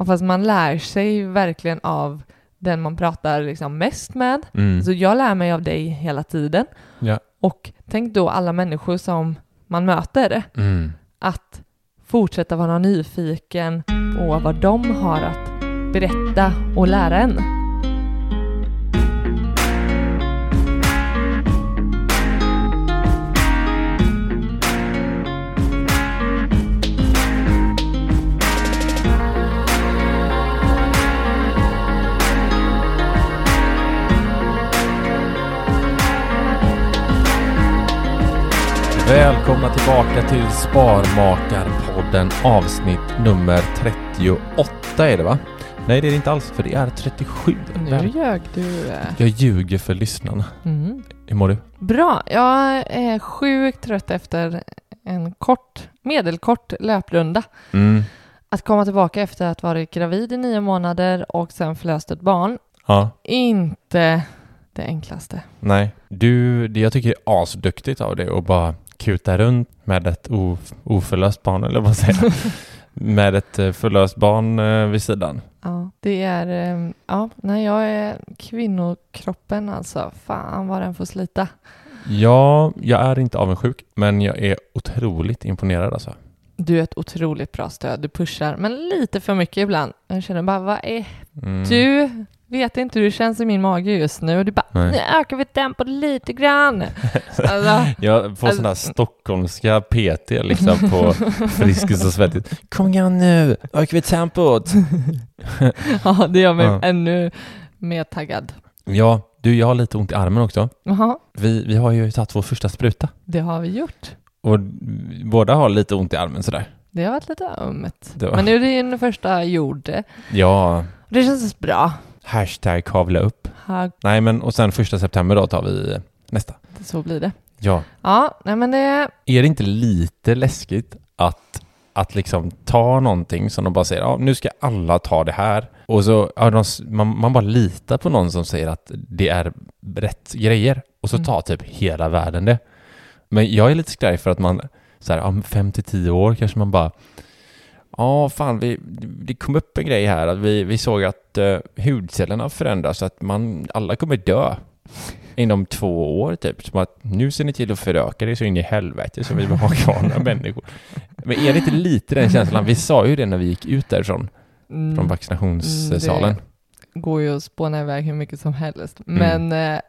Ja, fast man lär sig verkligen av den man pratar liksom mest med. Mm. Så jag lär mig av dig hela tiden. Ja. Och tänk då alla människor som man möter. Mm. Att fortsätta vara nyfiken på vad de har att berätta och lära en. Välkomna tillbaka till Sparmakarpodden avsnitt nummer 38 är det va? Nej det är det inte alls för det är 37. Nu ljög du. eh. Jag ljuger för lyssnarna. Mm. Hur mår du? Bra. Jag är sjukt trött efter en kort, medelkort löprunda. Mm. Att komma tillbaka efter att varit gravid i nio månader och sen förlöst ett barn. Ja. Inte det enklaste. Nej. Du, det jag tycker är asduktigt av dig att bara kuta runt med ett of, oförlöst barn eller vad säger jag? med ett eh, förlöst barn eh, vid sidan. Ja, det är... eh, Ja, när jag är kvinnokroppen alltså. Fan vad den får slita. Ja, jag är inte avundsjuk men jag är otroligt imponerad alltså. Du är ett otroligt bra stöd. Du pushar, men lite för mycket ibland. Jag känner bara, vad är... Mm. Du vet inte hur det känns i min mage just nu. Och du bara, Nej. nu ökar vi tempot lite grann. Alltså, Jag får Alltså- sådana här stockholmska PT liksom på Friskis och Svettigt. Kom igen nu, ökar vi tempot? ja, det gör mig Ja. ännu mer taggad. Ja, du jag har lite ont i armen också. Jaha, Vi, vi har ju tagit vår första spruta det har vi gjort. och båda har lite ont i armen sådär. Det har varit lite ömt. Var- Men nu är det din första gjord. Ja, Det känns bra. Hashtag kavla upp. Ja, Nej men och sen första september då tar vi nästa. så blir det. Ja. Ja, nej men det... Är det inte lite läskigt att, att liksom ta någonting som de bara säger, ja nu ska alla ta det här. Och så, ja, de, man, man bara litar på någon som säger att det är rätt grejer. Och så Mm. tar typ hela världen det. Men jag är lite skraj för att man, så här, om fem till tio år kanske man bara, ja fan, vi, det kom upp en grej här, att vi, vi såg att uh, hudcellerna förändras, så att man, alla kommer dö inom två år typ. Som att nu ser ni till att föröka det så in i helvete så vi vill ha kvar några människor. Men är det inte lite den känslan? Vi sa ju det när vi gick ut därifrån, Mm, från vaccinationssalen. går ju att spåna iväg hur mycket som helst. Mm. Men det,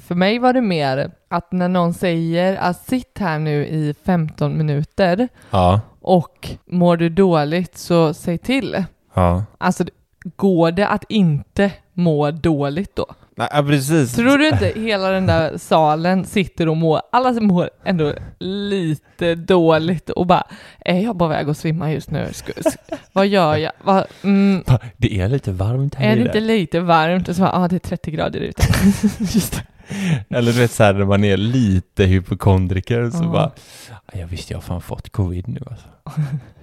för mig var det mer att när någon säger att sitt här nu i 15 minuter Ja, och mår du dåligt så säg till. ja. Alltså går det att inte må dåligt då? Nej, precis. Tror du inte hela den där salen sitter och mår, alla mår ändå lite dåligt och bara, är jag på väg att svimma just nu? Vad gör jag? Vad, mm, Det är lite varmt här är det inte lite varmt? Och så bara, ah, det är 30 grader ute. just det. Eller du vet såhär när man är lite hypokondriker så Ja. bara, "Ja, jag visste jag har fan fått covid nu alltså.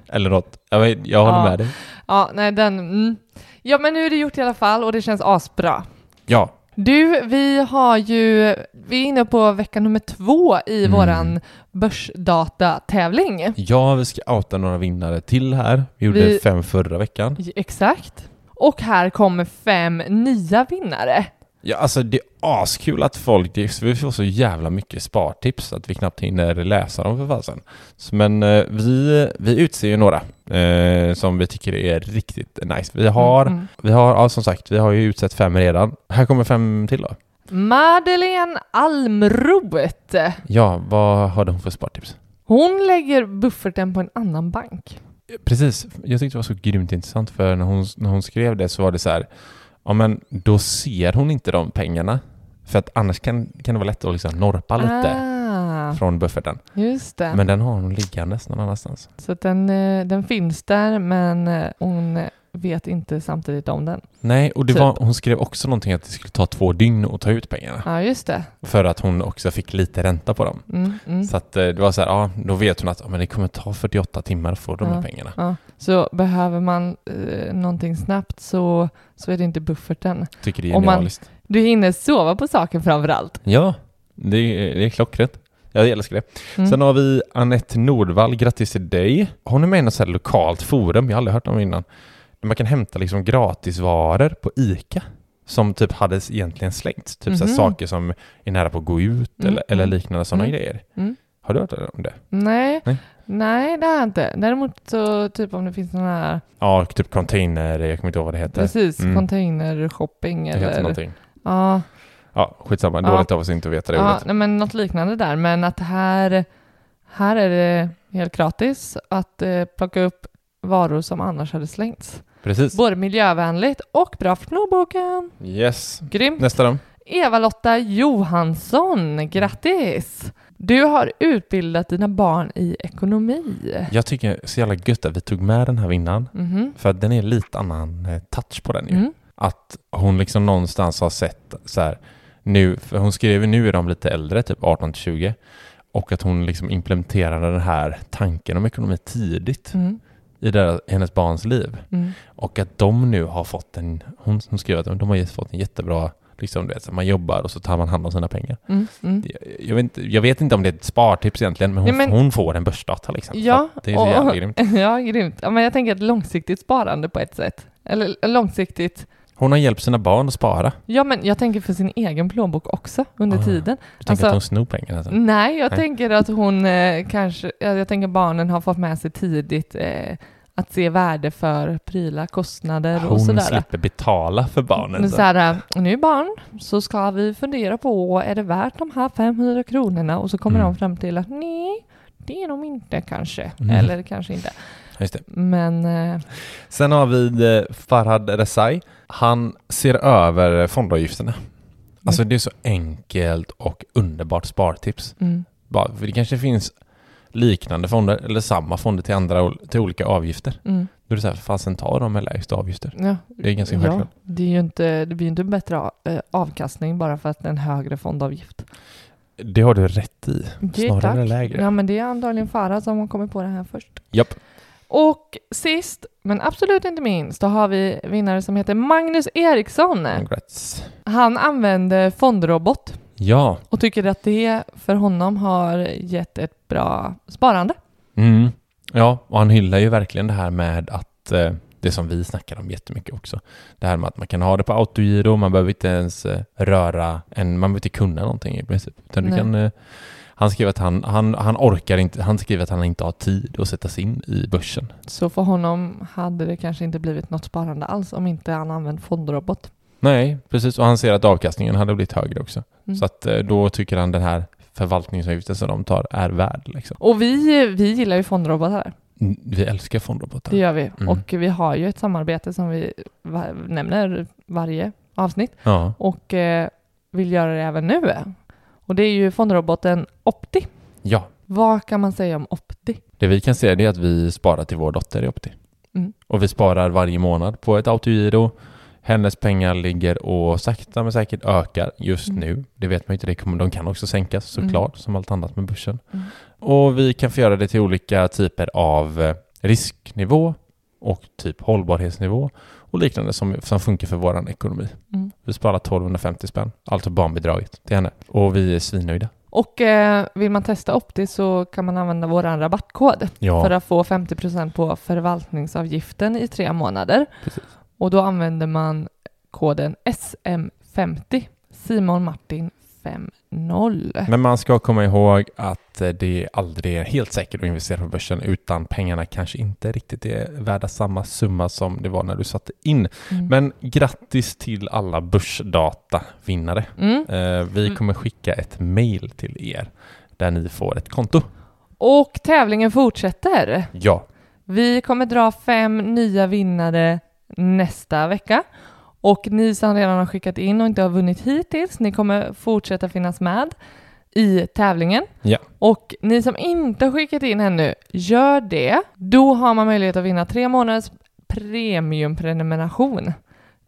Eller något. Jag, vet, jag håller Ja. med dig. Ja, nej den, mm. Ja men nu är det gjort i alla fall och det känns asbra. Ja, Du, vi har ju, vi är inne på vecka nummer två i Mm. våran börsdatatävling. Ja, vi ska outa några vinnare till här. Vi gjorde Vi- fem förra veckan. Exakt. Och här kommer fem nya vinnare. Ja, alltså det är askul att folk, det, vi får så jävla mycket spartips att vi knappt hinner läsa dem för fasen. Men eh, vi, vi utser ju några eh, som vi tycker är riktigt nice. Vi har, Mm. vi har, ja som sagt, vi har ju utsett fem redan. Här kommer fem till då. Madeleine Almroth. Ja, vad har de för spartips? Hon lägger bufferten på en annan bank. Precis, jag tyckte det var så grymt intressant för när hon, när hon skrev det så var det så här, ja men då ser hon inte de pengarna. För att annars kan, kan det vara lätt att liksom norpa lite Ah, från bufferten. just det. Men den har hon liggandes någon annanstans. Så den, eh, den finns där men eh, hon vet inte samtidigt om den. Nej, och Typ. var, hon skrev också någonting att det skulle ta två dygn att ta ut pengarna. Ja, just det. För att hon också fick lite ränta på dem. Mm, mm. Så att eh, det var så här, ja, då vet hon att ja, men det kommer ta 48 timmar att få de här Ja. pengarna. Ja. Så behöver man eh, någonting snabbt så, så är det inte bufferten. Tycker det är Om man- genialiskt. Du hinner sova på saken framför allt. Ja, det är, det är klockrent. Jag älskar det. Mm. Sen har vi Annette Nordvall, grattis till dig. Hon är med i något lokalt forum, jag har aldrig hört om innan. Där man kan hämta liksom gratisvaror på ICA. Som typ hade egentligen slängts. Typ så här Mhm. saker som är nära på att gå ut Mm, eller, eller mm. liknande sådana Mm. grejer. Mm. Har du hört om det? Nej, Nej. Nej. det har jag inte. Däremot så typ om det finns sådana här, Ja, typ container, jag kommer inte ihåg vad det heter. precis, Mm. containershopping Det heter eller... någonting. Ja, Ja, skitsamma. Ja. Dåligt av oss inte att veta det ja ordet. nej, men något liknande där. Men att här, här är det helt gratis att eh, plocka upp varor som annars hade slängts. Precis. Både miljövänligt och bra för plånboken. Yes. Grymt. Nästa då. Eva-Lotta Johansson, grattis! Du har utbildat dina barn i ekonomi. Jag tycker så jävla gött att vi tog med den här vinnaren. Mhm. För att den är lite annan eh, touch på den ju. Mm. Att hon liksom någonstans har sett så här nu, för hon skrev nu är de lite äldre, typ 18 till 20. Och att hon liksom implementerade den här tanken om ekonomi tidigt Mm. i deras, hennes barns liv. Mm. Och att de nu har fått en, hon, hon skrev att de har fått en jättebra, liksom du vet, man jobbar och så tar man hand om sina pengar. Mm. Mm. Jag, jag, vet, inte, jag vet inte om det är ett spartips egentligen, men hon, Nej, men- hon får en börsdata liksom. Ja, det är så jävla grymt. ja, grymt. Ja, men jag tänker ett långsiktigt sparande på ett sätt. Eller långsiktigt. Hon har hjälpt sina barn att spara. Ja, men jag tänker för sin egen plånbok också under Ah. tiden. Du tänker Alltså- att hon snor pengarna? Alltså. Nej, jag Nej. tänker att hon eh, kanske, ja, jag tänker barnen har fått med sig tidigt eh, att se värde för prylar, kostnader och Hon sådär. slipper betala för barnen. Men så. här, nu barn, så ska vi fundera på, är det värt de här 500 kronorna? Och så kommer Mm. de fram till att nej, det är de inte kanske. Mm. Eller kanske inte. Just det. Men eh, Sen har vi eh, Farhad Resai. Han ser över fondavgifterna. Alltså det är så enkelt och underbart spartips. mm, Bara, för det kanske finns liknande fonder eller samma fonder till andra till olika avgifter. mm, Då är det så här, fasen ta de med lägsta avgifter. ja. Det är ganska ja, självklart. det, är ju inte, det blir ju inte en bättre eh, avkastning bara för att det är en högre fondavgift. Det har du rätt i. Det, Snarare lägre. Ja, men det är antagligen Farah som har kommit på det här först. Japp. Och sist, men absolut inte minst, då har vi vinnare som heter Magnus Eriksson. Congrats. Han använder fondrobot Ja. och tycker att det för honom har gett ett bra sparande. Mm. Ja, och han hyllar ju verkligen det här med att eh, det som vi snackar om jättemycket också. Det här med att man kan ha det på autogiro, man behöver inte ens eh, röra en, man behöver inte kunna någonting i princip. Utan du kan, eh, han skriver att han, han, han orkar inte, han skriver att han inte har tid att sätta sig in i börsen. Så för honom hade det kanske inte blivit något sparande alls om inte han använt fondrobot. Nej, precis. Och han ser att avkastningen hade blivit högre också. Mm. Så att eh, då tycker han den här förvaltningsavgiften som de tar är värd. Liksom. Och vi, vi gillar ju fondrobotar. Mm, Vi älskar fondrobotar. Det gör vi. Mm. Och vi har ju ett samarbete som vi nämner varje avsnitt Ja, och eh, vill göra det även nu. Och det är ju fondroboten Opti. ja. Vad kan man säga om Opti? Det vi kan det är att vi sparar till vår dotter i Opti. Mm. Och vi sparar varje månad på ett autogiro. Hennes pengar ligger och sakta men säkert ökar just Mm. nu. Det vet man ju inte, det kommer, de kan också sänkas såklart, som allt annat med börsen. Mm. Och vi kan få göra det till olika typer av eh, risknivå och typ hållbarhetsnivå. och liknande som, som funkar för vår ekonomi. Mm. Vi sparar 1250 spänn, alltså barnbidraget till henne. Och vi är svinnöjda. Och eh, vill man testa Opti så kan man använda vår rabattkod Ja, för att få 50% på förvaltningsavgiften i tre månader. Precis. Och då använder man koden SM50, Simon Martin 50. Men man ska komma ihåg att eh, det aldrig är helt säkert att investera på börsen utan pengarna kanske inte riktigt är värda samma summa som det var när du satte in. Mm. Men grattis till alla börsdata-vinnare. Mm. Eh, Vi Mm. kommer skicka ett mail till er där ni får ett konto. Och tävlingen fortsätter. Ja, Vi kommer dra fem nya vinnare nästa vecka. Och ni som redan har skickat in och inte har vunnit hittills, ni kommer fortsätta finnas med i tävlingen. Ja. Och ni som inte har skickat in ännu, gör det. Då har man möjlighet att vinna tre månaders premiumprenumeration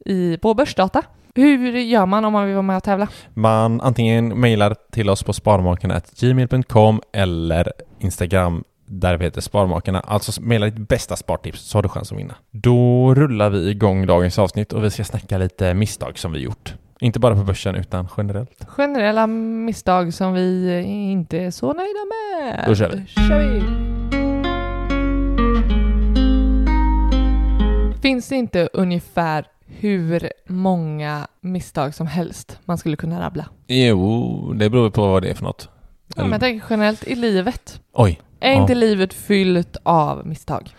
i, på Börsdata. Hur gör man om man vill vara med och tävla? man antingen mejlar till oss på sparmakarna.gmail.com eller Instagram där vi heter Sparmakarna. Alltså mejla ditt bästa spartips så har du chans att vinna. Då rullar vi igång dagens avsnitt och vi ska snacka lite misstag som vi gjort. Inte bara på börsen utan generellt. Generella misstag som vi inte är så nöjda med. Då kör vi. Kör vi. Finns det inte ungefär hur många misstag som helst man skulle kunna rabbla? Jo, det beror på vad det är för något. Ja, men jag tänker generellt i livet. Oj, Är Ja. inte livet fyllt av misstag?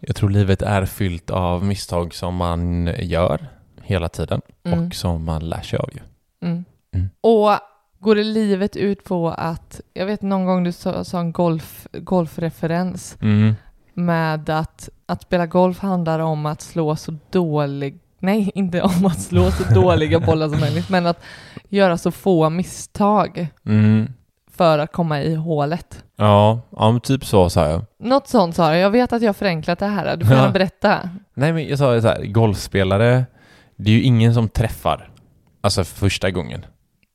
jag tror livet är fyllt av misstag som man gör hela tiden Mm. och som man lär sig av ju. Mm. Mm. Och går det livet ut på att, jag vet någon gång du sa, sa en golf, golfreferens Mm. med att, att spela golf handlar om att slå så dålig, nej inte om att slå så dåliga bollar som möjligt, men att göra så få misstag Mm. För att komma i hålet. Ja, ja men typ så sa jag. Något sånt sa du. Jag vet att jag har förenklat det här. Du får gärna berätta. Nej men jag sa så här, golfspelare, det är ju ingen som träffar, alltså första gången.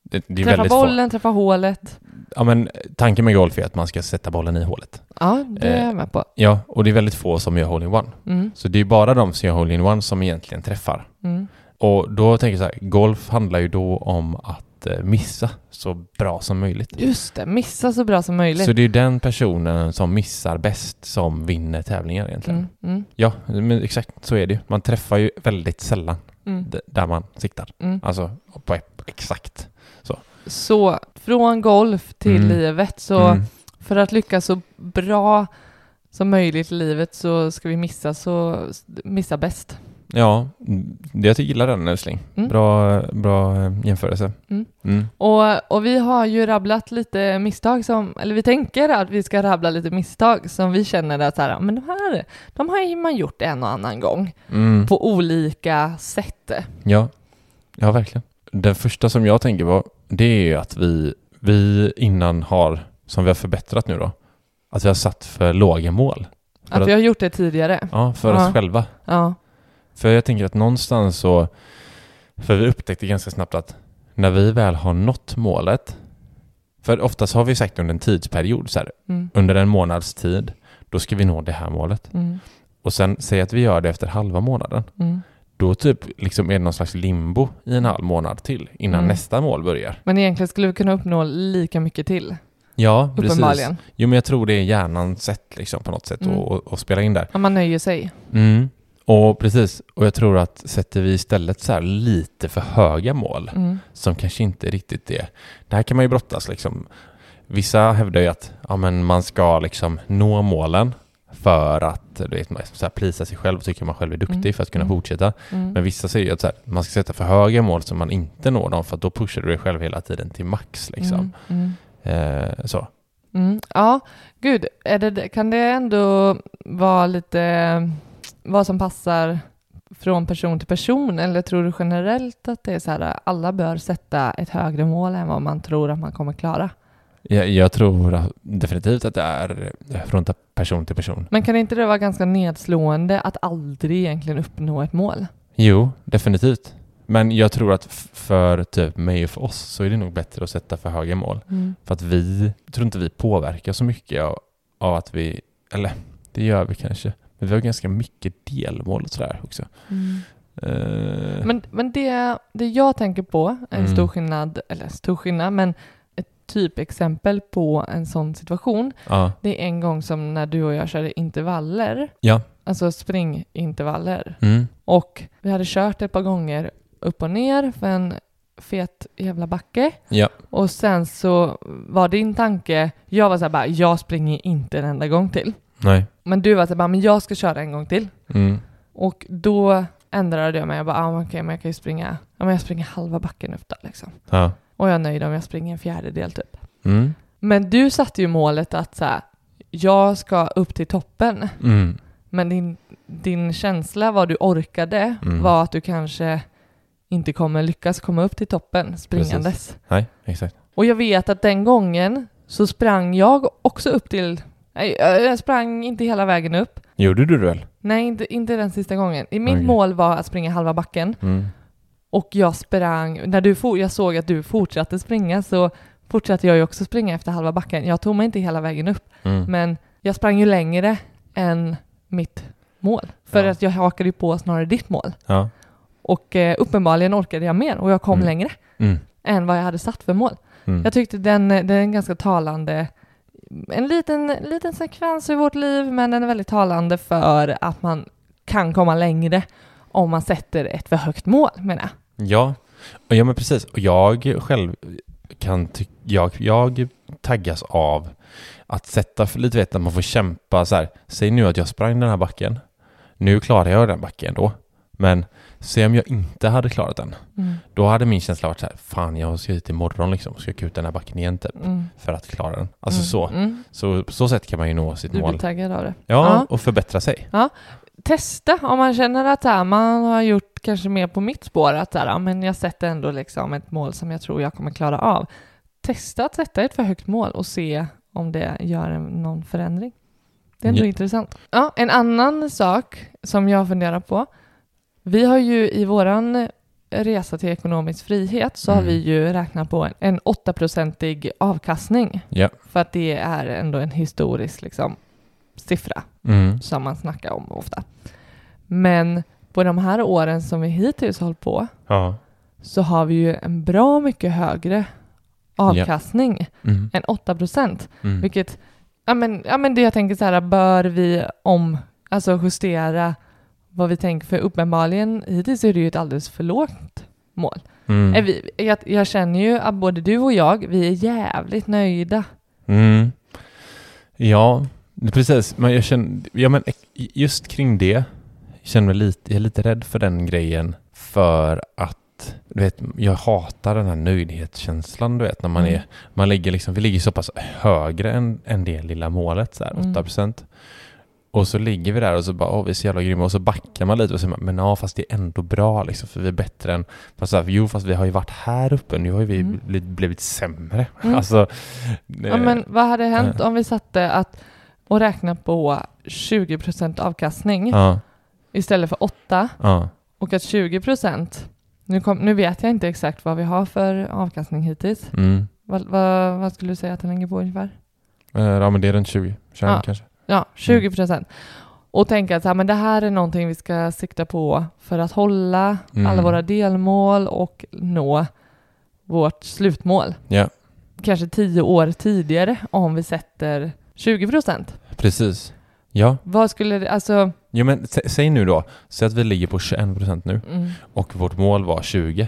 Det, det Träffa bollen, träffa hålet. få. Ja men tanken med golf är att man ska sätta bollen i hålet. Ja, det är Eh. jag med på. Ja, och det är väldigt få som gör hole-in-one. Mm, Så det är bara de som gör hole-in-one som egentligen träffar. mm, Och då tänker jag så här, golf handlar ju då om att eh, missa så bra som möjligt. Just det, missa så bra som möjligt. Så det är ju den personen som missar bäst som vinner tävlingar egentligen. Mm, mm, Ja, men exakt så är det ju. Man träffar ju väldigt sällan mm, där man siktar. mm. Alltså på exakt. Så från golf till Mm. livet, så Mm. för att lyckas så bra som möjligt i livet så ska vi missa så missa bäst. Ja, mm, jag tycker- gillar den älskling. Mm. Bra, bra eh, jämförelse. Mm. Mm. Och, och vi har ju rabblat lite misstag som, eller vi tänker att vi ska rabbla lite misstag som vi känner att så här, men de här, de har ju man gjort en och annan gång Mm. på olika sätt. Ja. ja, verkligen. Den första som jag tänker på, det är ju att vi, vi innan har, som vi har förbättrat nu då, att vi har satt för låga mål. För Att att- vi har gjort det tidigare. Ja, för Ja. oss själva. Ja. För jag tänker att någonstans så, för vi upptäckte ganska snabbt att när vi väl har nått målet, för oftast har vi sagt under en tidsperiod så här, Mm. under en månads tid, då ska vi nå det här målet. Mm. Och sen säg att vi gör det efter halva månaden. Mm. Då typ liksom är det någon slags limbo i en halv månad till innan Mm. nästa mål börjar. Men egentligen skulle vi kunna uppnå lika mycket till, Ja, precis. Jo, men jag tror det är hjärnans sätt liksom på något sätt Mm. att att- att spela in där. Om man nöjer sig. Mm. Och precis, och jag tror att sätter vi istället så här lite för höga mål Mm. som kanske inte riktigt är... Det här kan man ju brottas liksom. Vissa hävdar ju att ja, men man ska liksom nå målen för att du vet, man så här, plisa sig själv och tycker man själv är duktig Mm. för att kunna Mm. fortsätta. Mm. Men vissa säger ju att här, man ska sätta för höga mål så man inte når dem för att då pushar du dig själv hela tiden till max. Liksom. Mm. Mm. Eh, så. Ja, gud, det, kan det ändå vara lite vad som passar från person till person eller tror du generellt att det är så här alla bör sätta ett högre mål än vad man tror att man kommer klara? Jag, jag tror definitivt att det är från person till person. Men kan inte det vara ganska nedslående att aldrig egentligen uppnå ett mål? Jo, definitivt. Men jag tror att för typ mig och för oss så är det nog bättre att sätta för höga mål. För att vi, tror inte vi påverkar så mycket av, av att vi, eller det gör vi kanske, men vi har ganska mycket delmål och sådär också. Mm. Eh, Men, men det, det jag tänker på, en Mm. stor skillnad, eller stor skillnad, men ett typexempel på en sån situation, ja. det är en gång som när du och jag körde intervaller, Ja. alltså springintervaller. Mm. Och vi hade kört ett par gånger upp och ner för en fet jävla backe. Ja. Och sen så var din tanke, jag var så här bara, jag springer inte en enda gång till. Nej. Men du var så här bara, men jag ska köra en gång till. Mm. Och då ändrade jag mig. Jag bara, ah, okej, men jag kan ju springa, ja, men jag springer halva backen upp där liksom. Ja. Och jag är nöjd om jag springer en fjärdedel typ. Mm. Men du satte ju målet att så här, jag ska upp till toppen. Mm. Men din, din känsla, vad du orkade, Mm. var att du kanske inte kommer lyckas komma upp till toppen springandes. Nej, exakt. Och jag vet att den gången så sprang jag också upp till, jag sprang inte hela vägen upp. Gjorde du det väl? Nej, inte, inte den sista gången. Mitt Okej. mål var att springa halva backen Mm. och jag sprang, när du for, jag såg att du fortsatte springa så fortsatte jag ju också springa efter halva backen. Jag tog mig inte hela vägen upp, Mm. men jag sprang ju längre än mitt mål. För Ja. att jag hakade ju på snarare ditt mål. Ja. Och eh, uppenbarligen orkade jag mer och jag kom Mm. längre Mm. än vad jag hade satt för mål. Mm. Jag tyckte den, den är en ganska talande, en liten, liten sekvens i vårt liv, men den är väldigt talande för att man kan komma längre om man sätter ett för högt mål, menar jag. Ja, ja men precis. Och jag själv kan tycka, jag, jag taggas av att sätta, för lite vet att man får kämpa så här. Säg nu att jag sprang den här backen. Nu klarar jag den backen då. Men se om jag inte hade klarat den. Då hade min känsla varit så här, fan jag ska hit imorgon liksom, ska kuta den här backen igen typ. Mm. För att klara den. Alltså Mm. så. Mm. Så på så sätt kan man ju nå sitt Du blir mål. taggad av det. Ja, Ja. och förbättra sig. Testa om man känner att här, man har gjort kanske mer på mitt spår, att här, ja, men jag sätter ändå liksom ett mål som jag tror jag kommer klara av. Testa att sätta ett för högt mål och se om det gör någon förändring. Det är ändå Ja. intressant. Ja, en annan sak som jag funderar på. Vi har ju i våran resa till ekonomisk frihet så har Mm. vi ju räknat på en, en 8-procentig avkastning. Ja. För att det är ändå en historisk liksom, siffra Mm. som man snackar om ofta. Men på de här åren som vi hittills har hållit på Ja. så har vi ju en bra mycket högre avkastning Mm. än 8 procent. Mm. Vilket, ja men, ja men det jag tänker så här, bör vi om, alltså justera vad vi tänker, för uppenbarligen hittills är det ju ett alldeles för lågt mål. Mm. Vi, jag, jag känner ju att både du och jag, vi är jävligt nöjda. Mm. Ja, precis. Men jag känner, ja men just kring det, jag känner mig lite, jag är lite rädd för den grejen för att du vet, jag hatar den här nöjdhetskänslan du vet när man Mm. är, man ligger liksom, vi ligger så pass högre än, än det lilla målet så här, Mm. 8%. Och så ligger vi där och så bara, åh vi är så jävla grymma och så backar man lite och så säger men ja fast det är ändå bra liksom för vi är bättre än, fast så här, jo fast vi har ju varit här uppe, nu har ju vi Mm. blivit, sämre. Mm. Alltså, Ja, men vad hade hänt eh. om vi satte att och räkna på 20 procent avkastning ja, istället för 8 ja. och att 20 procent, nu, kom, nu vet jag inte exakt vad vi har för avkastning hittills. Mm. Vad, vad, vad skulle du säga att den ligger på ungefär? Eh, Ja men det är runt 20, 21 Ja. kanske. Ja, 20 procent. Och tänka att så här, men det här är någonting vi ska sikta på för att hålla Mm. alla våra delmål och nå vårt slutmål. Ja, Kanske tio år tidigare om vi sätter 20 procent. precis. Ja, Vad skulle det, alltså, ja men sä, säg nu då, säg att vi ligger på 21% nu mm, och vårt mål var 20.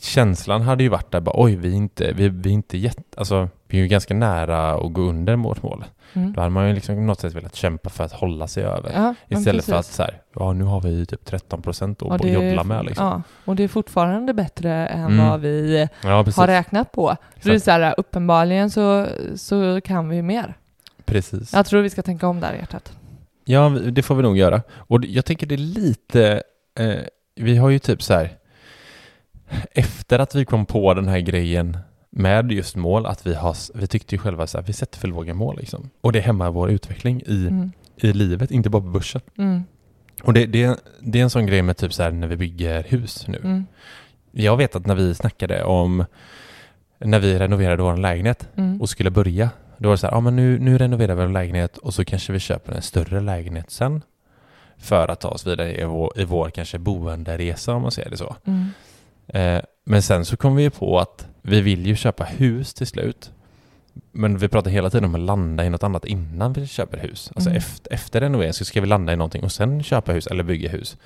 Känslan hade ju varit där bara, oj vi är inte, vi, vi är inte jätte, alltså vi är ju ganska nära att gå under vårt mål. mm. Då hade man ju liksom på något sätt velat kämpa för att hålla sig över. Ja, Istället för att så här, ja nu har vi typ 13% Och att är- jobbla med liksom. Ja, och det är fortfarande bättre än Mm. vad vi Ja, har räknat på. Så det är så här, uppenbarligen så, så kan vi mer. Precis. Jag tror vi ska tänka om där i hjärtat. Ja, det får vi nog göra. Och jag tänker det är lite, eh, vi har ju typ så här, efter att vi kom på den här grejen med just mål, att vi har, vi tyckte ju själva så här, vi sätter för låga mål liksom. Och det hämmar vår utveckling i, Mm. i livet, inte bara på börsen. Mm. Och det, det, det är en sån grej med typ så här när vi bygger hus nu. Mm. Jag vet att när vi snackade om, när vi renoverade vår lägenhet Mm. och skulle börja, då var det så här, ja men nu, nu renoverar vi en lägenhet och så kanske vi köper en större lägenhet sen. för att ta oss vidare i vår, i vår kanske boenderesa om man säger det så. Mm. Eh, men sen så kom vi på att vi vill ju köpa hus till slut. Men vi pratar hela tiden om att landa i något annat innan vi köper hus. Alltså Mm. efter, efter renovering så ska vi landa i någonting och sen köpa hus eller bygga hus.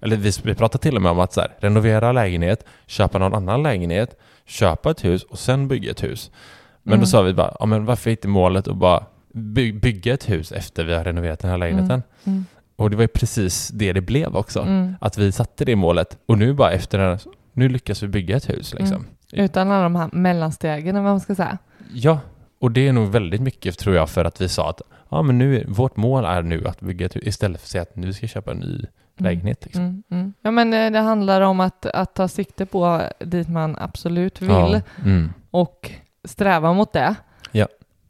Eller vi, vi pratar till och med om att så här, renovera lägenhet, köpa någon annan lägenhet, köpa ett hus och sen bygga ett hus. Men Mm. då sa vi bara, ja men varför inte målet att bara by, bygga ett hus efter vi har renoverat den här lägenheten? Mm. Och det var ju precis det det blev också. Mm. Att vi satte det målet och nu bara efter den nu lyckas vi bygga ett hus liksom. Mm. Utan alla de här mellanstegen, eller vad man ska säga. Ja, och det är nog väldigt mycket tror jag för att vi sa att ja, men nu, vårt mål är nu att bygga ett hus istället för att säga att nu ska jag köpa en ny lägenhet. Liksom. Mm, mm. Ja, men eh, det handlar om att, att ta sikte på dit man absolut vill Ja, mm, och sträva mot det. Ja.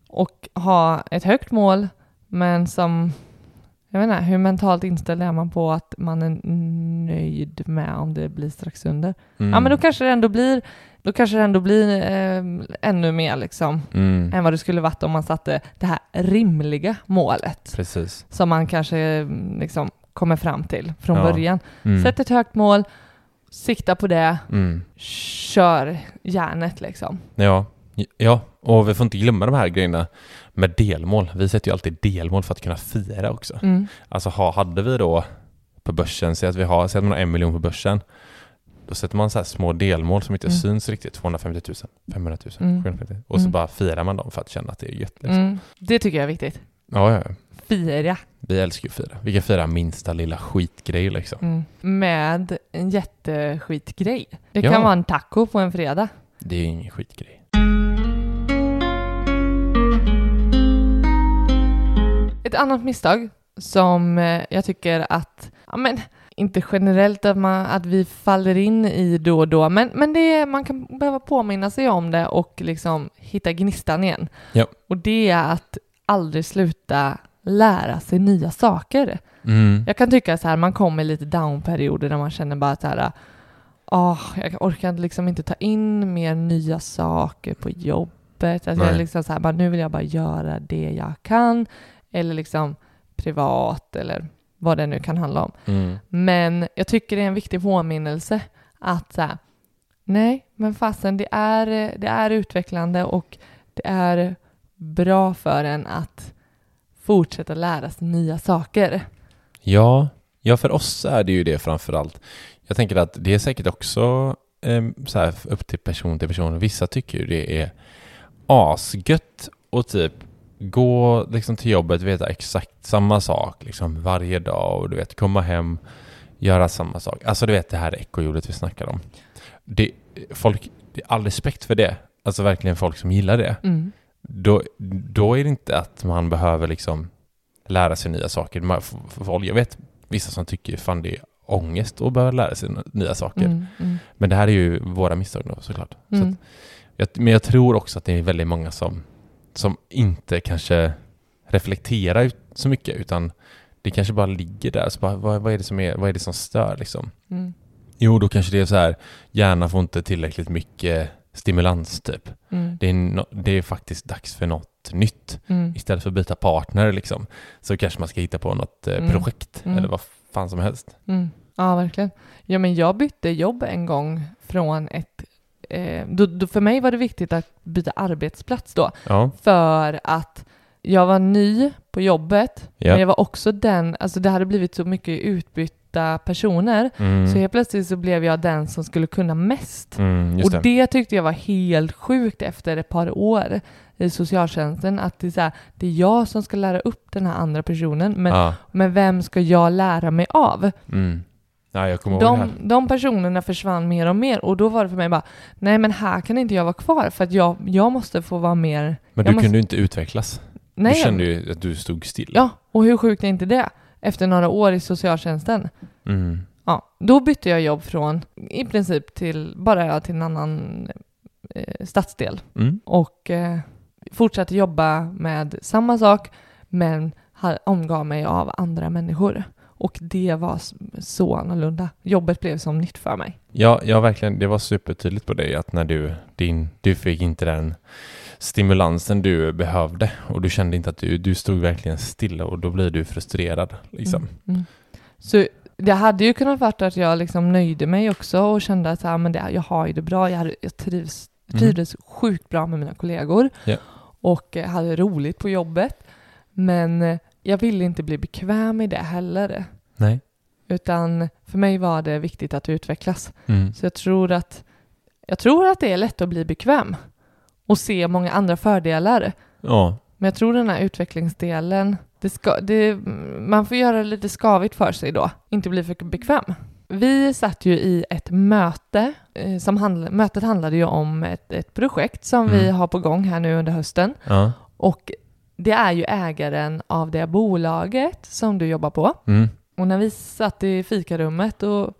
Och ha ett högt mål, men som... Jag vet inte, hur mentalt inställd är man på att man är nöjd med om det blir strax under? mm, Ja, men då kanske det ändå blir, då kanske det ändå blir eh, ännu mer liksom, mm, än vad det skulle varit om man satte det här rimliga målet Precis. som man kanske liksom kommer fram till från Ja. början. Mm, Sätt ett högt mål, sikta på det, mm, kör järnet liksom. ja, ja, och vi får inte glömma de här grejerna med delmål. Vi sätter ju alltid delmål för att kunna fira också. Mm. Alltså ha, hade vi då på börsen, säg att vi har, säg att man har en miljon på börsen, då sätter man så små delmål som inte Mm. syns riktigt, 250 000, 500 000, Mm. 750 000, och så Mm. bara firar man dem för att känna att det är gött. Liksom. Mm. Det tycker jag är viktigt. Ja, ja, ja. Fira Vi älskar ju att fira. Vi kan fira minsta lilla skitgrej liksom. mm. med en jätteskitgrej. Det Ja. kan vara en taco på en fredag. Det är ingen skitgrej. Ett annat misstag som eh, jag tycker att, ja men inte generellt att, man, att vi faller in i då och då, men, men det man kan behöva påminna sig om det och liksom hitta gnistan igen. Ja. Och det är att aldrig sluta lära sig nya saker. Mm. Jag kan tycka så här, man kommer i lite down-perioder där man känner bara så här, ah, jag orkar liksom inte ta in mer nya saker på jobbet. Alltså jag liksom så här, bara, nu vill jag bara göra det jag kan, eller liksom privat, eller vad det nu kan handla om. Mm. Men jag tycker det är en viktig påminnelse att så här, nej, men fasen, det är, det är utvecklande och det är bra för en att fortsätta lära sig nya saker. Ja, ja, för oss är det ju det framför allt. Jag tänker att det är säkert också eh, så här, upp till person till person. Vissa tycker ju det är asgött och typ gå liksom till jobbet, veta exakt samma sak liksom varje dag och du vet komma hem, göra samma sak. Alltså du vet det här ekorrhjulet vi snackar om. Det, folk, det är all respekt för det. Alltså verkligen folk som gillar det. Mm. Då, då är det inte att man behöver liksom lära sig nya saker. Man, folk, jag vet vissa som tycker fan det är ångest att behöva lära sig nya saker. Mm, mm, Men det här är ju våra misstag då såklart. Så mm. att, men jag tror också att det är väldigt många som, som inte kanske reflekterar ut så mycket utan det kanske bara ligger där. Så bara, vad, vad, är det som är, vad är det som stör liksom? Mm. Jo, då kanske det är så här, hjärnan får inte tillräckligt mycket stimulans typ. Mm. Det är, no, det är faktiskt dags för något nytt. Mm. Istället för att byta partner liksom, så kanske man ska hitta på något eh, Mm. projekt Mm. eller vad fan som helst. Mm. Ja, verkligen. Ja, men jag bytte jobb en gång från ett... Eh, då, då för mig var det viktigt att byta arbetsplats då, Ja, för att jag var ny på jobbet, Ja. men jag var också den, alltså det hade blivit så mycket utbytta personer, mm. så helt plötsligt så blev jag den som skulle kunna mest. Mm, och det. tyckte jag var helt sjukt efter ett par år i socialtjänsten, att det är, så här, det är jag som ska lära upp den här andra personen, men, ja. men vem ska jag lära mig av? mm. Ja, jag kommer ihåg det här. De, de personerna försvann mer och mer och då var det för mig bara, nej men här kan inte jag vara kvar för att jag, jag måste få vara mer... Men jag du måste, kunde ju inte utvecklas. nej, Du kände ju att du stod still. Ja, och hur sjukt är inte det? Efter några år i socialtjänsten. Mm. Ja, då bytte jag jobb från i princip till bara till en annan eh, stadsdel Mm. och eh, fortsatte jobba med samma sak men omgav mig av andra människor. Och det var så annorlunda. Jobbet blev som nytt för mig. Ja, ja, verkligen. Det var supertydligt på dig att när du, din, du fick inte den stimulansen du behövde och du kände inte att du, du stod verkligen stilla och då blir du frustrerad. Liksom. Mm. Mm. Så det hade ju kunnat vara att jag liksom nöjde mig också och kände att här, men det, jag har ju det bra, jag, hade, jag trivs, Mm. trivdes sjukt bra med mina kollegor Ja. och hade roligt på jobbet. Men eh, jag ville inte bli bekväm i det heller. Nej. Utan för mig var det viktigt att utvecklas. Mm. Så jag tror att, jag tror att det är lätt att bli bekväm och se många andra fördelar. Ja. Men jag tror den här utvecklingsdelen, det ska, det, man får göra det lite skavigt för sig då, inte bli för bekväm. Vi satt ju i ett möte, eh, som handl- mötet handlade ju om ett, ett projekt som vi Mm. har på gång här nu under hösten. Ja. Och det är ju ägaren av det bolaget som du jobbar på. Mm. Och när vi satt i fikarummet och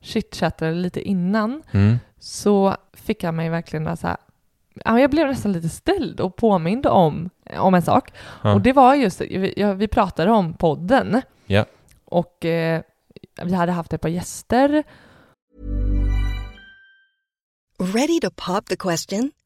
chitchattade lite innan Mm. så fick han mig verkligen att så här, ja, jag blev nästan lite ställd och påmind om, om en sak. Ja. Och det var just, vi pratade om podden. Ja. Och eh, vi hade haft ett par gäster. Ready to pop the question?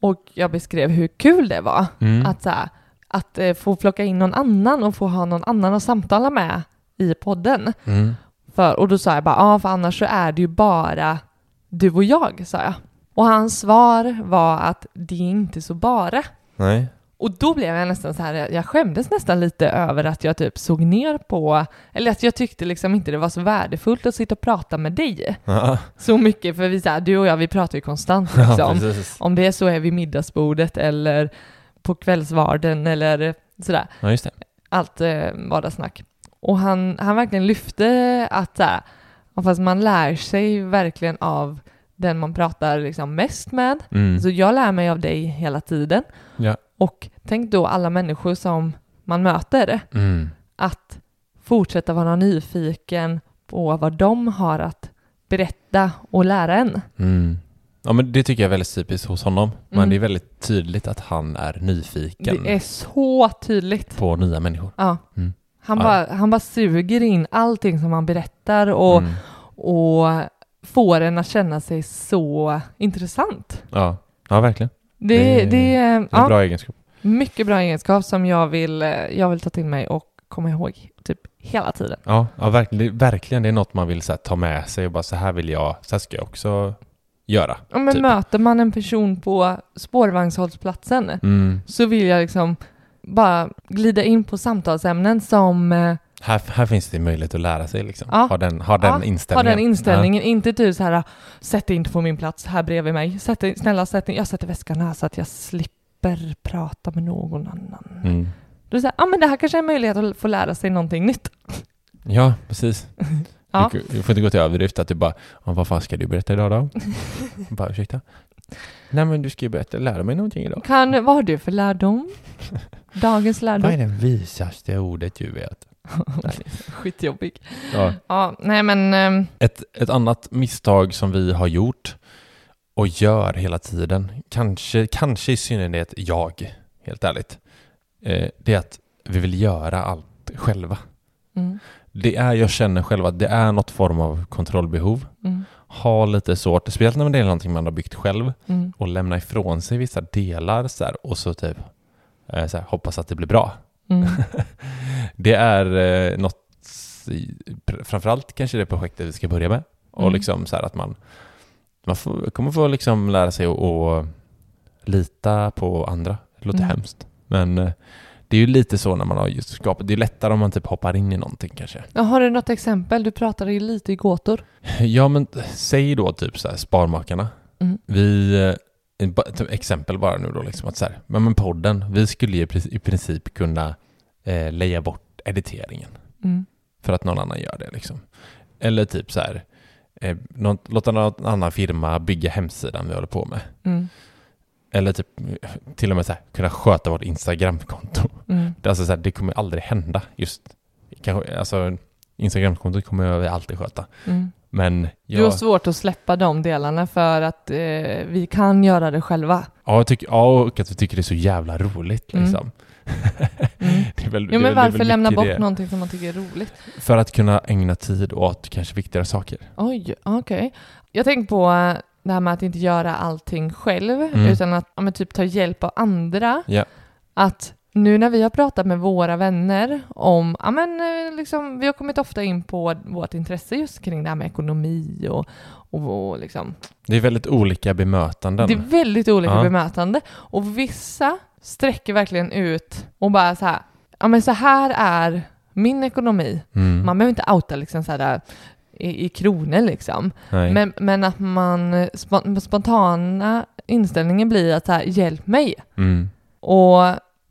Och jag beskrev hur kul det var Mm. att, så här, att eh, få plocka in någon annan och få ha någon annan att samtala med i podden. Mm. För, och då sa jag bara, ja för annars så är det ju bara du och jag, sa jag. Och hans svar var att det är inte så bara. Nej. Och då blev jag nästan så här, jag skämdes nästan lite över att jag typ såg ner på, eller att jag tyckte liksom inte det var så värdefullt att sitta och prata med dig Ja. så mycket, för vi så här, du och jag vi pratar ju konstant Ja, liksom. precis. Om det är så är vid middagsbordet eller på kvällsvarden eller sådär. Ja, just det. Allt eh, vardagssnack. Och han, han verkligen lyfte att så här, ja, fast man lär sig verkligen av den man pratar liksom mest med. Mm. Så jag lär mig av dig hela tiden. Ja. Och tänk då alla människor som man möter, Mm. att fortsätta vara nyfiken på vad de har att berätta och lära en. Mm. Ja, men det tycker jag är väldigt typiskt hos honom. Men Mm. det är väldigt tydligt att han är nyfiken Det är så tydligt. på nya människor. Ja. Mm. Han, Ja. bara, han bara suger in allting som han berättar och, Mm. och får en att känna sig så intressant. Ja. ja, verkligen. Det, Det- det, är en ja, bra egenskap. mycket bra egenskap som jag vill, eh, jag vill ta till mig och komma ihåg typ hela tiden. Ja, ja verkligen, det, verkligen. Det är något man vill här, ta med sig och bara så här vill jag, så här ska jag också göra. Ja, men Typ. Möter man en person på spårvagnshållplatsen Mm. så vill jag liksom bara glida in på samtalsämnen som eh, Här, här finns det möjlighet att lära sig liksom. Ja. Ha den, ha den Ja, inställningen. har den inställningen. Inte typ så här, sätt dig inte på min plats här bredvid mig. Sätt dig, snälla sätt dig, jag sätter väskan här så att jag slipper prata med någon annan. Ja. Mm. Så här, ja men det här kanske är en möjlighet att få lära sig någonting nytt. ja, precis. Ja. Du, du får inte gå till överdrift att du bara, "Ja, vad fan ska du berätta idag då? bara, ursäkta? Nej men du ska ju berätta, lära mig någonting idag. Kan, vad har du för lärdom? Dagens Vad är lärdom? det visaste ordet du vet? Skitjobbig. Ja. Ja, nej men, ehm, Ett, ett annat misstag som vi har gjort och gör hela tiden, kanske, kanske i synnerhet jag, helt ärligt, eh, det är att vi vill göra allt själva. mm, Det är, jag känner själv att det är något form av kontrollbehov. mm, Ha lite svårt, speciellt när det är någonting man har byggt själv, mm, och lämna ifrån sig vissa delar så här, och så typ eh, så här, hoppas att det blir bra. Mm, Det är eh, något, framförallt kanske det projektet vi ska börja med. Och Mm. liksom så här att man, man får, kommer få liksom lära sig att, lita på andra. Det låter Mm. hemskt. Men eh, Det är ju lite så när man har just skapat, det är lättare om man typ hoppar in i någonting kanske. Ja, har du något exempel? Du pratade ju lite i gåtor. Ja men säg då typ så här Sparmakarna. Mm. Vi, eh, exempel bara nu då liksom att så här, men, men podden, vi skulle ju i princip- kunna eh, leja bort editeringen Mm. för att någon annan gör det liksom. Eller typ så här, eh, något, låta någon annan firma bygga hemsidan vi håller på med. Mm. Eller typ till och med så här, kunna sköta vårt Instagramkonto. Mm. Det, alltså så här, det kommer aldrig hända just. Kanske, alltså, Instagramkontot kommer vi alltid sköta. Mm. Men Du har jag, svårt att släppa de delarna för att eh, vi kan göra det själva. ja, jag tycker, ja, och att vi tycker det är så jävla roligt Mm. liksom. Mm. är väl, Jo, men väl- varför lämna bort det. någonting som man tycker är roligt? För att kunna ägna tid åt kanske viktigare saker. Oj, okej. Jag tänker på eh, det här med att inte göra allting själv, Mm. utan att ja, typ ta hjälp av andra. Ja. Att nu när vi har pratat med våra vänner om, ja men eh, liksom, vi har kommit ofta in på vårt intresse just kring det här med ekonomi och, och, och liksom, Det är väldigt olika bemötanden. det är väldigt olika Ja. bemötande. Och vissa sträcker verkligen ut och bara så här, ja men så här är min ekonomi. Mm. Man behöver inte outa liksom så här där, i, i kronor liksom. Nej. Men, men att man spo- spontana inställningen blir att så här, hjälp mig. Mm. Och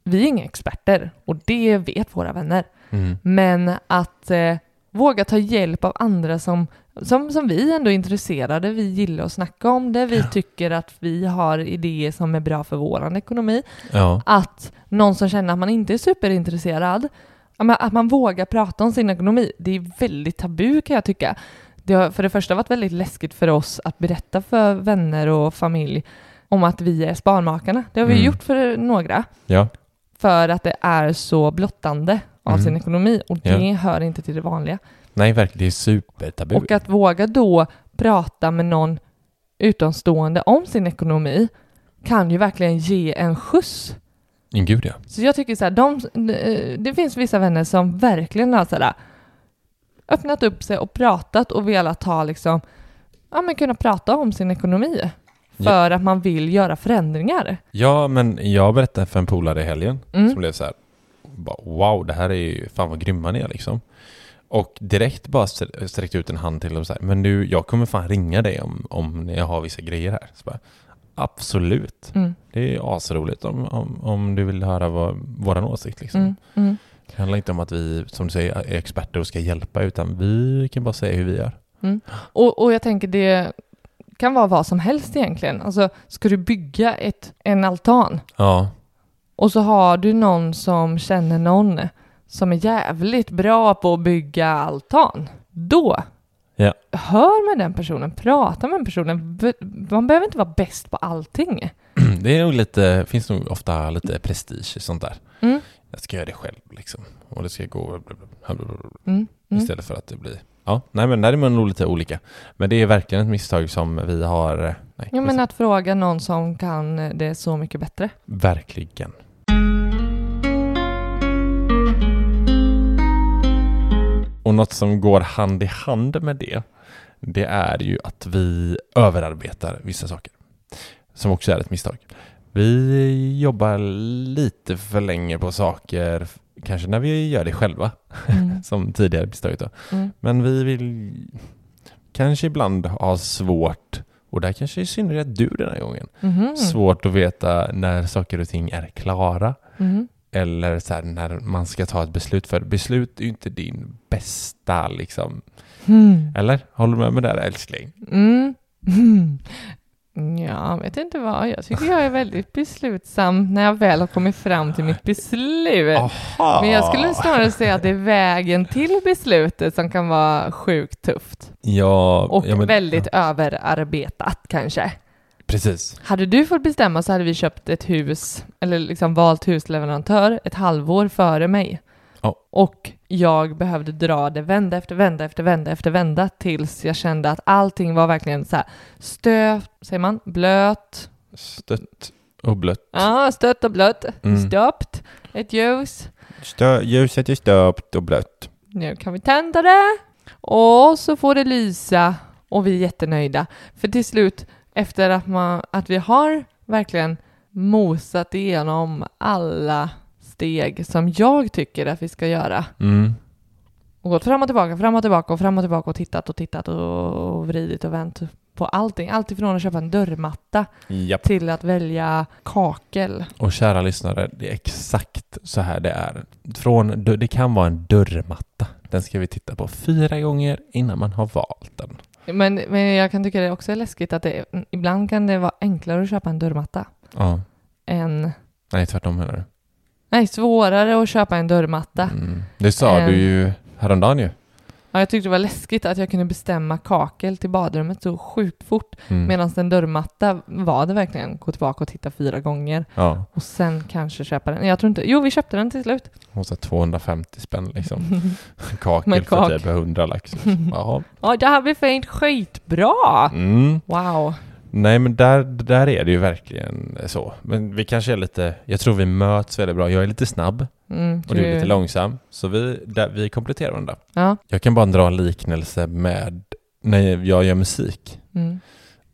vi är inga experter och det vet våra vänner. Mm. Men att eh, våga ta hjälp av andra som, som, som vi ändå är intresserade, vi gillar att snacka om det, vi tycker att vi har idéer som är bra för vår ekonomi. Ja. Att någon som känner att man inte är superintresserad, ja, att man vågar prata om sin ekonomi, det är väldigt tabu kan jag tycka. Det har för det första varit väldigt läskigt för oss att berätta för vänner och familj om att vi är sparmakarna. Det har vi Mm. gjort för några, ja. För att det är så blottande av Mm. sin ekonomi och Ja. det hör inte till det vanliga. Nej, verkligen. Det är supertabu. Och att våga då prata med någon utomstående om sin ekonomi kan ju verkligen ge en skjuts. Gud ja. Så jag tycker så här, de, det finns vissa vänner som verkligen har så här, öppnat upp sig och pratat och velat ha liksom, ja men kunna prata om sin ekonomi. För att man vill göra förändringar. Ja, men jag berättade för en polare i helgen Mm. som blev så här, wow, det här är ju, fan vad grymma ni är liksom. Och direkt bara str- sträckte ut en hand till dem så här, men du, jag kommer fan ringa dig om, om jag har vissa grejer här. Så bara, Absolut. Mm, Det är asroligt om, om, om du vill höra vad, våran åsikt liksom. mm, mm. Det handlar inte om att vi, som du säger, är experter och ska hjälpa, utan vi kan bara säga hur vi gör. Och, och jag tänker det kan vara vad som helst egentligen. Alltså, ska du bygga ett, en altan Ja, och så har du någon som känner någon som är jävligt bra på att bygga altan. Då, Ja. hör med den personen, prata med den personen. Man behöver inte vara bäst på allting. det är nog lite, finns nog ofta lite prestige i sånt där. Mm. Jag ska göra det själv liksom. Och det ska gå. Mm. Mm. Istället för att det blir... Ja, nej men där är man nog lite olika. Men det är verkligen ett misstag som vi har... eh, Nej, Ja, men att fråga någon som kan det så mycket bättre. Verkligen. Och något som går hand i hand med det, det är ju att vi överarbetar vissa saker. Som också är ett misstag. Vi jobbar lite för länge på saker, kanske när vi gör det själva, Mm. som tidigare då. Mm. Men vi vill kanske ibland ha svårt, och där kanske i synnerhet du den här gången, Mhm. svårt att veta när saker och ting är klara. Mhm. Eller så här, när man ska ta ett beslut. För beslut är ju inte din bästa liksom. Mm. Eller? Håller du med mig där älskling? Ja, vet inte vad. Jag tycker jag är väldigt beslutsam när jag väl har kommit fram till mitt beslut. Aha. Men jag skulle snarare säga att det är vägen till beslutet som kan vara sjukt tufft. Ja, Och ja, men- väldigt överarbetat kanske. Precis. Hade du fått bestämma så hade vi köpt ett hus, eller liksom valt husleverantör ett halvår före mig. Ja. Och jag behövde dra det vända efter vända efter vända efter vända tills jag kände att allting var verkligen så här stöpt, säger man, blöt, Stött och blött. ja, stött och blött, Mm. stöpt, ett ljus. Stö- ljuset är stöpt och blött. Nu kan vi tända det och så får det lysa och vi är jättenöjda. För till slut, efter att, man, att vi har verkligen mosat igenom alla steg som jag tycker att vi ska göra. Mm. Och gått fram och tillbaka, fram och tillbaka och fram och tillbaka och tittat och tittat och vridit och vänt på allting. Allt ifrån att köpa en dörrmatta Japp. till att välja kakel. Och kära lyssnare, det är exakt så här det är. Från, det kan vara en dörrmatta. Den ska vi titta på fyra gånger innan man har valt den. Men, men jag kan tycka det också är läskigt att det, ibland kan det vara enklare att köpa en dörrmatta Ja. än... Nej, tvärtom menar du? Nej, svårare att köpa en dörrmatta. Mm. Det sa du ju häromdagen ju. Ja, jag tyckte det var läskigt att jag kunde bestämma kakel till badrummet så sjukt fort. Mm. Medan en dörrmatta var det verkligen gå tillbaka och titta fyra gånger Ja, och sen kanske köpa den. Jag tror inte... Jo, vi köpte den till slut. och så 250 spänn liksom. Kakel Men för kak- typ 100 lax. Jaha. Ja, det här blir fint. Skitbra! Mm. Wow. Nej men där, där är det ju verkligen så. Men vi kanske är lite, jag tror vi möts väldigt bra. Jag är lite snabb Mm, och du är lite långsam. Så vi, där, vi kompletterar varandra. Ja. Jag kan bara dra en liknelse med när jag gör musik. Mm.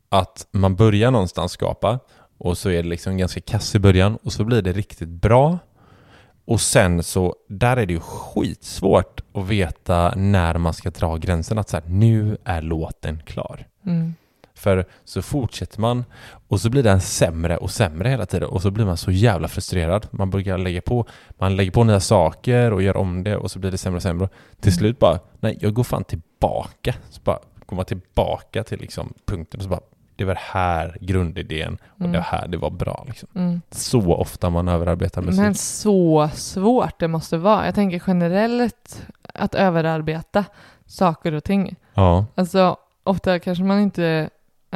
Att man börjar någonstans skapa och så är det liksom ganska kass i början och så blir det riktigt bra. Och sen så, där är det ju skitsvårt att veta när man ska dra gränsen. Att så här, nu är låten klar. Mm. För så fortsätter man och så blir den sämre och sämre hela tiden och så blir man så jävla frustrerad. Man börjar lägga på, man lägger på nya saker och gör om det och så blir det sämre och sämre. Till Mm. slut bara, nej jag går fan tillbaka. Så bara kommer man tillbaka till liksom punkten och så bara, det var här grundidén och Mm. det här det var bra liksom. Mm. Så ofta man överarbetar musik. Men så svårt det måste vara. Jag tänker generellt att överarbeta saker och ting. Ja, Alltså, ofta kanske man inte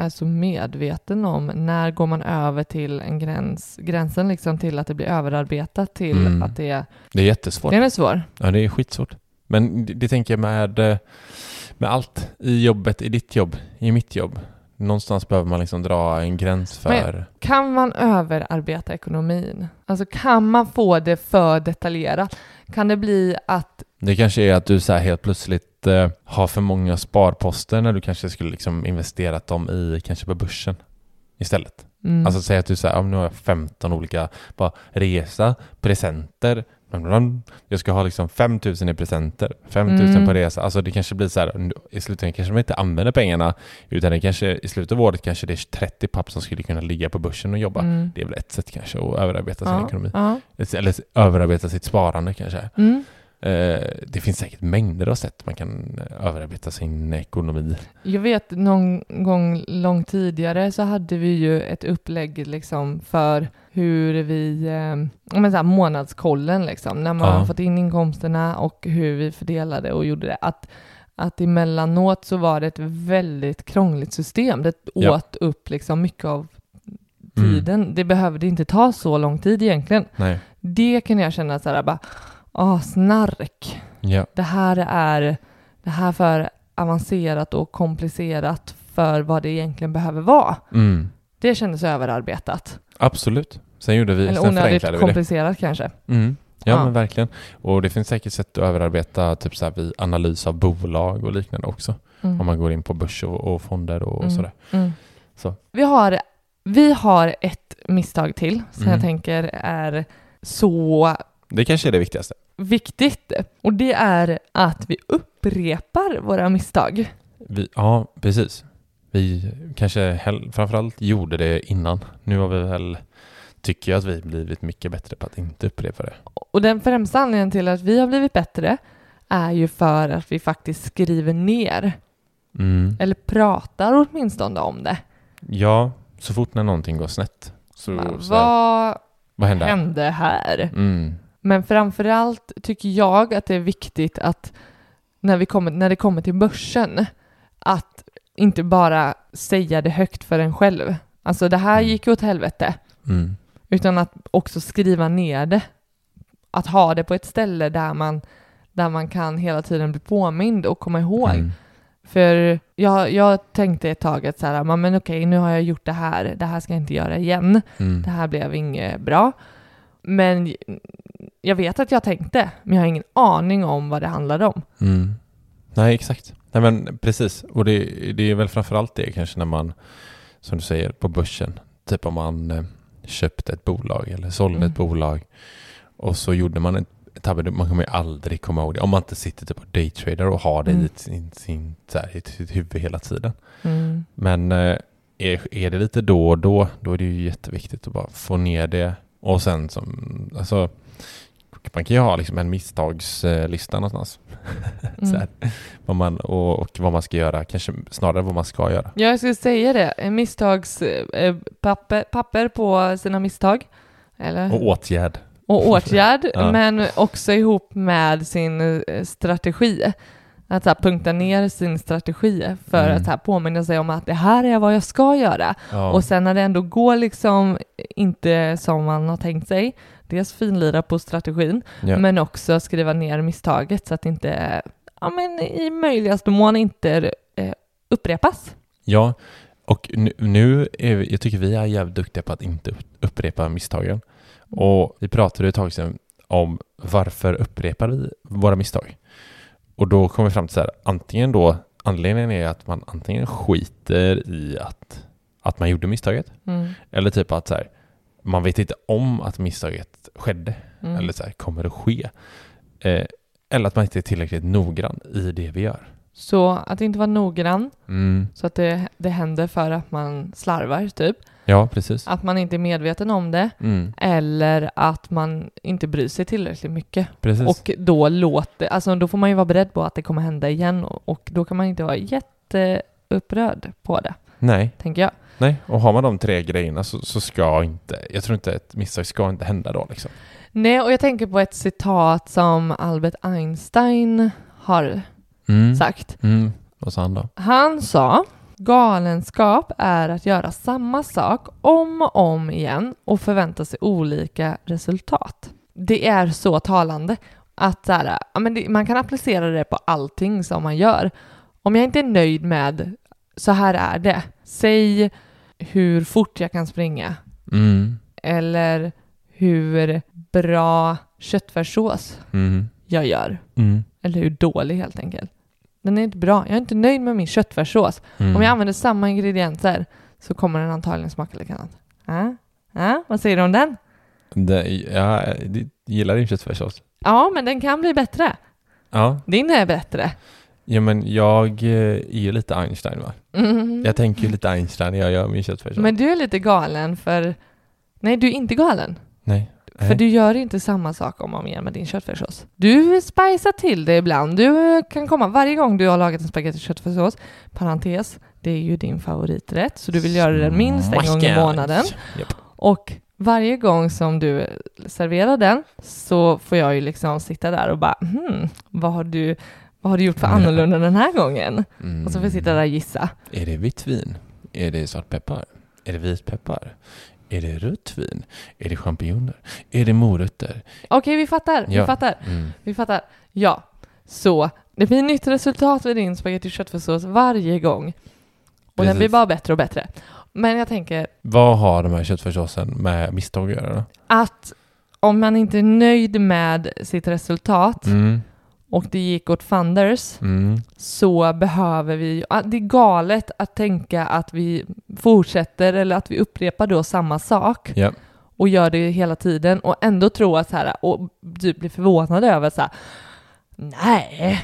är så medveten om när går man över till en gräns, gränsen liksom till att det blir överarbetat till Mm. att det är, det är jättesvårt. den är svår. Ja, det är skitsvårt. Men det, det tänker jag med, eh, med allt i jobbet, i ditt jobb, i mitt jobb. Någonstans behöver man liksom dra en gräns för... Kan man överarbeta ekonomin? Alltså kan man få det för detaljerat? Kan det bli att, Det kanske är att du så här helt plötsligt eh, har för många sparposter när du kanske skulle liksom investerat dem i, kanske på börsen istället. mm, Alltså säg att du säger, ja, nu har jag 15 olika, bara resa, presenter, jag ska ha liksom 5000 i presenter, 5000 Mm. på resa. Alltså det kanske blir så här, i slutändan kanske man inte använder pengarna, utan det kanske i slutet av året kanske det är 30 papp som skulle kunna ligga på börsen och jobba. mm, Det är väl ett sätt kanske att överarbeta sin ja, ekonomi. ja, Eller överarbeta sitt sparande kanske. mm. Eh, det finns säkert mängder av sätt man kan eh, överarbeta sin ekonomi. Jag vet någon gång långt tidigare så hade vi ju ett upplägg liksom för hur vi, eh, men så här månadskollen liksom, när man Ja. har fått in inkomsterna och hur vi fördelade och gjorde det. Att, att emellanåt så var det ett väldigt krångligt system. Det Ja. åt upp liksom mycket av tiden. Det behövde inte ta så lång tid egentligen. Nej. Det kan jag känna så här bara, åh, snark Ja. det här är det här för avancerat och komplicerat för vad det egentligen behöver vara. Mm. Det kändes överarbetat. Absolut. Sen gjorde vi, Eller sen onödigt komplicerat kanske. Mm. Ja, Ja. men verkligen. Och det finns säkert sätt att överarbeta typ så här vid analys av bolag och liknande också. Mm. Om man går in på börs och, och fonder och Mm. sådär. Mm. Så. Vi, har, vi har ett misstag till som Mm. jag tänker är så Det kanske är det viktigaste. viktigt. Och det är att vi upprepar våra misstag. Vi, ja, precis. Vi kanske hell, framförallt gjorde det innan. Nu har vi väl, tycker jag att vi blivit mycket bättre på att inte upprepa det. Och den främsta anledningen till att vi har blivit bättre är ju för att vi faktiskt skriver ner Mm. eller pratar åtminstone om det. Ja, så fort när någonting går snett. Så, Va- så här, Vad vad händer? hände här? Mm. Men framförallt tycker jag att det är viktigt att när, vi kommer, när det kommer till börsen, att inte bara säga det högt för en själv. Alltså det här Mm. gick åt helvete. Mm. Utan att också skriva ner det. Att ha det på ett ställe där man, där man kan hela tiden bli påmind och komma ihåg. Mm. För jag, jag tänkte ett tag att så här, "Ja, men okej, nu har jag gjort det här, det här ska jag inte göra igen. Mm. Det här blev inget bra. Men jag vet att jag tänkte, men jag har ingen aning om vad det handlade om. Mm. Nej, exakt. Nej, men precis. Och det, det är väl framförallt det kanske när man, som du säger, på börsen. Typ om man eh, köpte ett bolag eller sålde Mm. ett bolag och så gjorde man en tabbe, man kommer ju aldrig komma ihåg det. Om man inte sitter typ och daytrader och har det Mm. i, sin, sin, här, i sitt huvud hela tiden. Mm. Men eh, är, är det lite då och då, då är det ju jätteviktigt att bara få ner det. Och sen som, alltså, man kan ju ha liksom en misstagslista någonstans. Mm. här, vad man, och, och vad man ska göra, kanske snarare vad man ska göra. Ja, jag skulle säga det. En Misstagspapper papper, papper på sina misstag. Eller? Och åtgärd. och åtgärd, Ja. men också ihop med sin eh, strategi. Att så punkta ner sin strategi för Mm. att så påminna sig om att det här är vad jag ska göra. Ja. Och sen när det ändå går liksom inte som man har tänkt sig, dels finlira på strategin, ja. men också skriva ner misstaget så att det inte, ja men i möjligaste mån inte eh, upprepas. Ja, och nu, nu vi, jag tycker vi är jävligt duktiga på att inte upprepa misstagen. Och vi pratade ett tag sedan om varför upprepar vi våra misstag? Och då kom vi fram till så här, antingen då, anledningen är att man antingen skiter i att, att man gjorde misstaget, Mm. eller typ att så här, man vet inte om att misstaget skedde, Mm. eller så här, kommer det ske? Eh, eller att man inte är tillräckligt noggrann i det vi gör. Så att inte vara noggrann, Mm. så att det, det händer för att man slarvar, typ. Ja, precis. Att man inte är medveten om det, Mm. eller att man inte bryr sig tillräckligt mycket. Precis. Och då låter, alltså då får man ju vara beredd på att det kommer hända igen och, och då kan man inte vara jätteupprörd på det, Nej, tänker jag. Nej. Och har man de tre grejerna så, så ska inte, jag tror inte ett misstag ska inte hända då liksom. Nej, och jag tänker på ett citat som Albert Einstein har Mm. sagt. Mm. Vad sa han då? Han sa galenskap är att göra samma sak om och om igen och förvänta sig olika resultat. Det är så talande att så här, man kan applicera det på allting som man gör. Om jag inte är nöjd med så här är det. Säg hur fort jag kan springa Mm. eller hur bra köttfärssås Mm. jag gör. Mm. Eller hur dålig helt enkelt. Den är inte bra. Jag är inte nöjd med min köttfärssås. Mm. Om jag använder samma ingredienser så kommer den antagligen smaka likadant. Ja, ja, vad säger du om den? det, ja, jag gillar din köttfärssås. Ja, men den kan bli bättre. Ja. Din är bättre. Ja, men jag eh, är ju lite Einstein va? Mm. Jag tänker ju lite Einstein när jag gör min köttfärssås. Men du är lite galen för... Nej, du är inte galen. Nej. För Nej. du gör inte samma sak om och om igen med din köttfärssås. Du spicar till det ibland. Du kan komma varje gång du har lagat en spagetti köttfärssås. Parentes, det är ju din favoriträtt, så du vill göra den minst en gång i månaden. Japp. Och varje gång som du serverar den så får jag ju liksom sitta där och bara hmm, vad har du, vad har du gjort för annorlunda den här gången? Mm. Och så får jag sitta där och gissa. Är det vitt vin? Är det svartpeppar? Är det vitpeppar? Är det rött vin? Är det champinjoner? Är det morötter? Okej, vi fattar, vi Ja. fattar, Mm. vi fattar. Ja, så det blir nytt resultat med din spagetti köttfärssås varje gång. Och den Precis. blir bara bättre och bättre. Men jag tänker Vad har de här köttfärssåsen med misstag att göra då? att om man inte är nöjd med sitt resultat Mm. Och det gick åt funders Mm. så behöver vi, ah, det är galet att tänka att vi fortsätter eller att vi upprepar då samma sak Ja. och gör det hela tiden och ändå tro att så här och typ bli förvånad över så här, nej,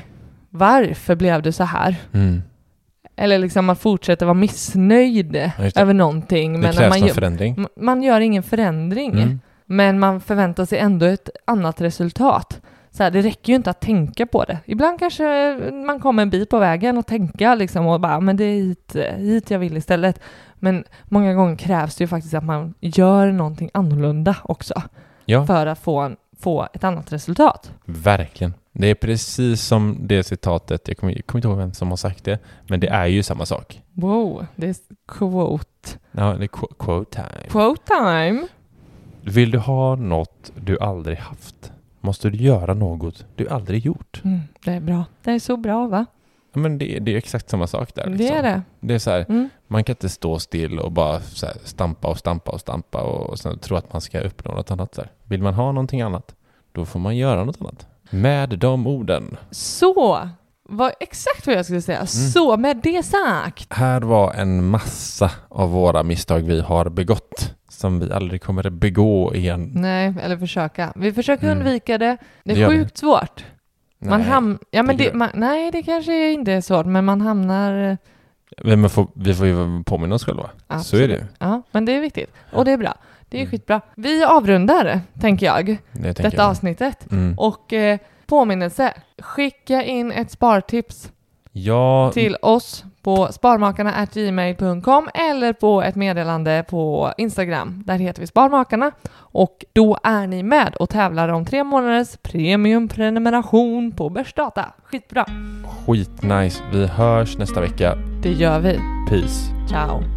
varför blev det så här? Mm. Eller liksom man fortsätter vara missnöjd över någonting Det men krävs man någon gör, förändring. man gör ingen förändring. Mm. Men man förväntar sig ändå ett annat resultat. Så här, det räcker ju inte att tänka på det. Ibland kanske man kommer en bit på vägen och tänka liksom och bara, men det är hit, hit jag vill istället. Men många gånger krävs det ju faktiskt att man gör någonting annorlunda också Ja, för att få, en, få ett annat resultat. verkligen. Det är precis som det citatet, jag kommer, jag kommer inte ihåg vem som har sagt det, men det är ju samma sak. Wow, det är quote. Ja, det är qu- quote time. Quote time. Vill du ha något du aldrig haft, måste du göra något du aldrig gjort. Mm, det är bra. Det är så bra va? Ja, men det, det är exakt samma sak där. Det liksom. är det. Det är så här, Mm. man kan inte stå still och bara så här, stampa och stampa och stampa och sen tro att man ska uppnå något annat. Där. Vill man ha någonting annat, då får man göra något annat. Med de orden. Så, var exakt vad jag skulle säga. Så, med det sagt. Här var en massa av våra misstag vi har begått som vi aldrig kommer att begå igen. Nej, eller försöka. Vi försöker Mm. undvika det. Det Det är vi. sjukt svårt. Man Nej, ham- ja, men det det, man, nej, det kanske inte är svårt, men man hamnar... Men man får, vi får ju påminna oss själva. Så är det. Ja, men det är viktigt. Och det är bra. Det är Mm. skitbra. Vi avrundar, tänker jag, Det tänker detta jag. avsnittet. Mm. Och eh, påminnelse, skicka in ett spartips Ja, till oss på sparmakarna.gmail.com eller på ett meddelande på Instagram. Där heter vi Sparmakarna. Och då är ni med och tävlar om tre månaders premiumprenumeration på Börsdata. Skitbra! skitnice. Vi hörs nästa vecka. Det gör vi. Peace. Ciao!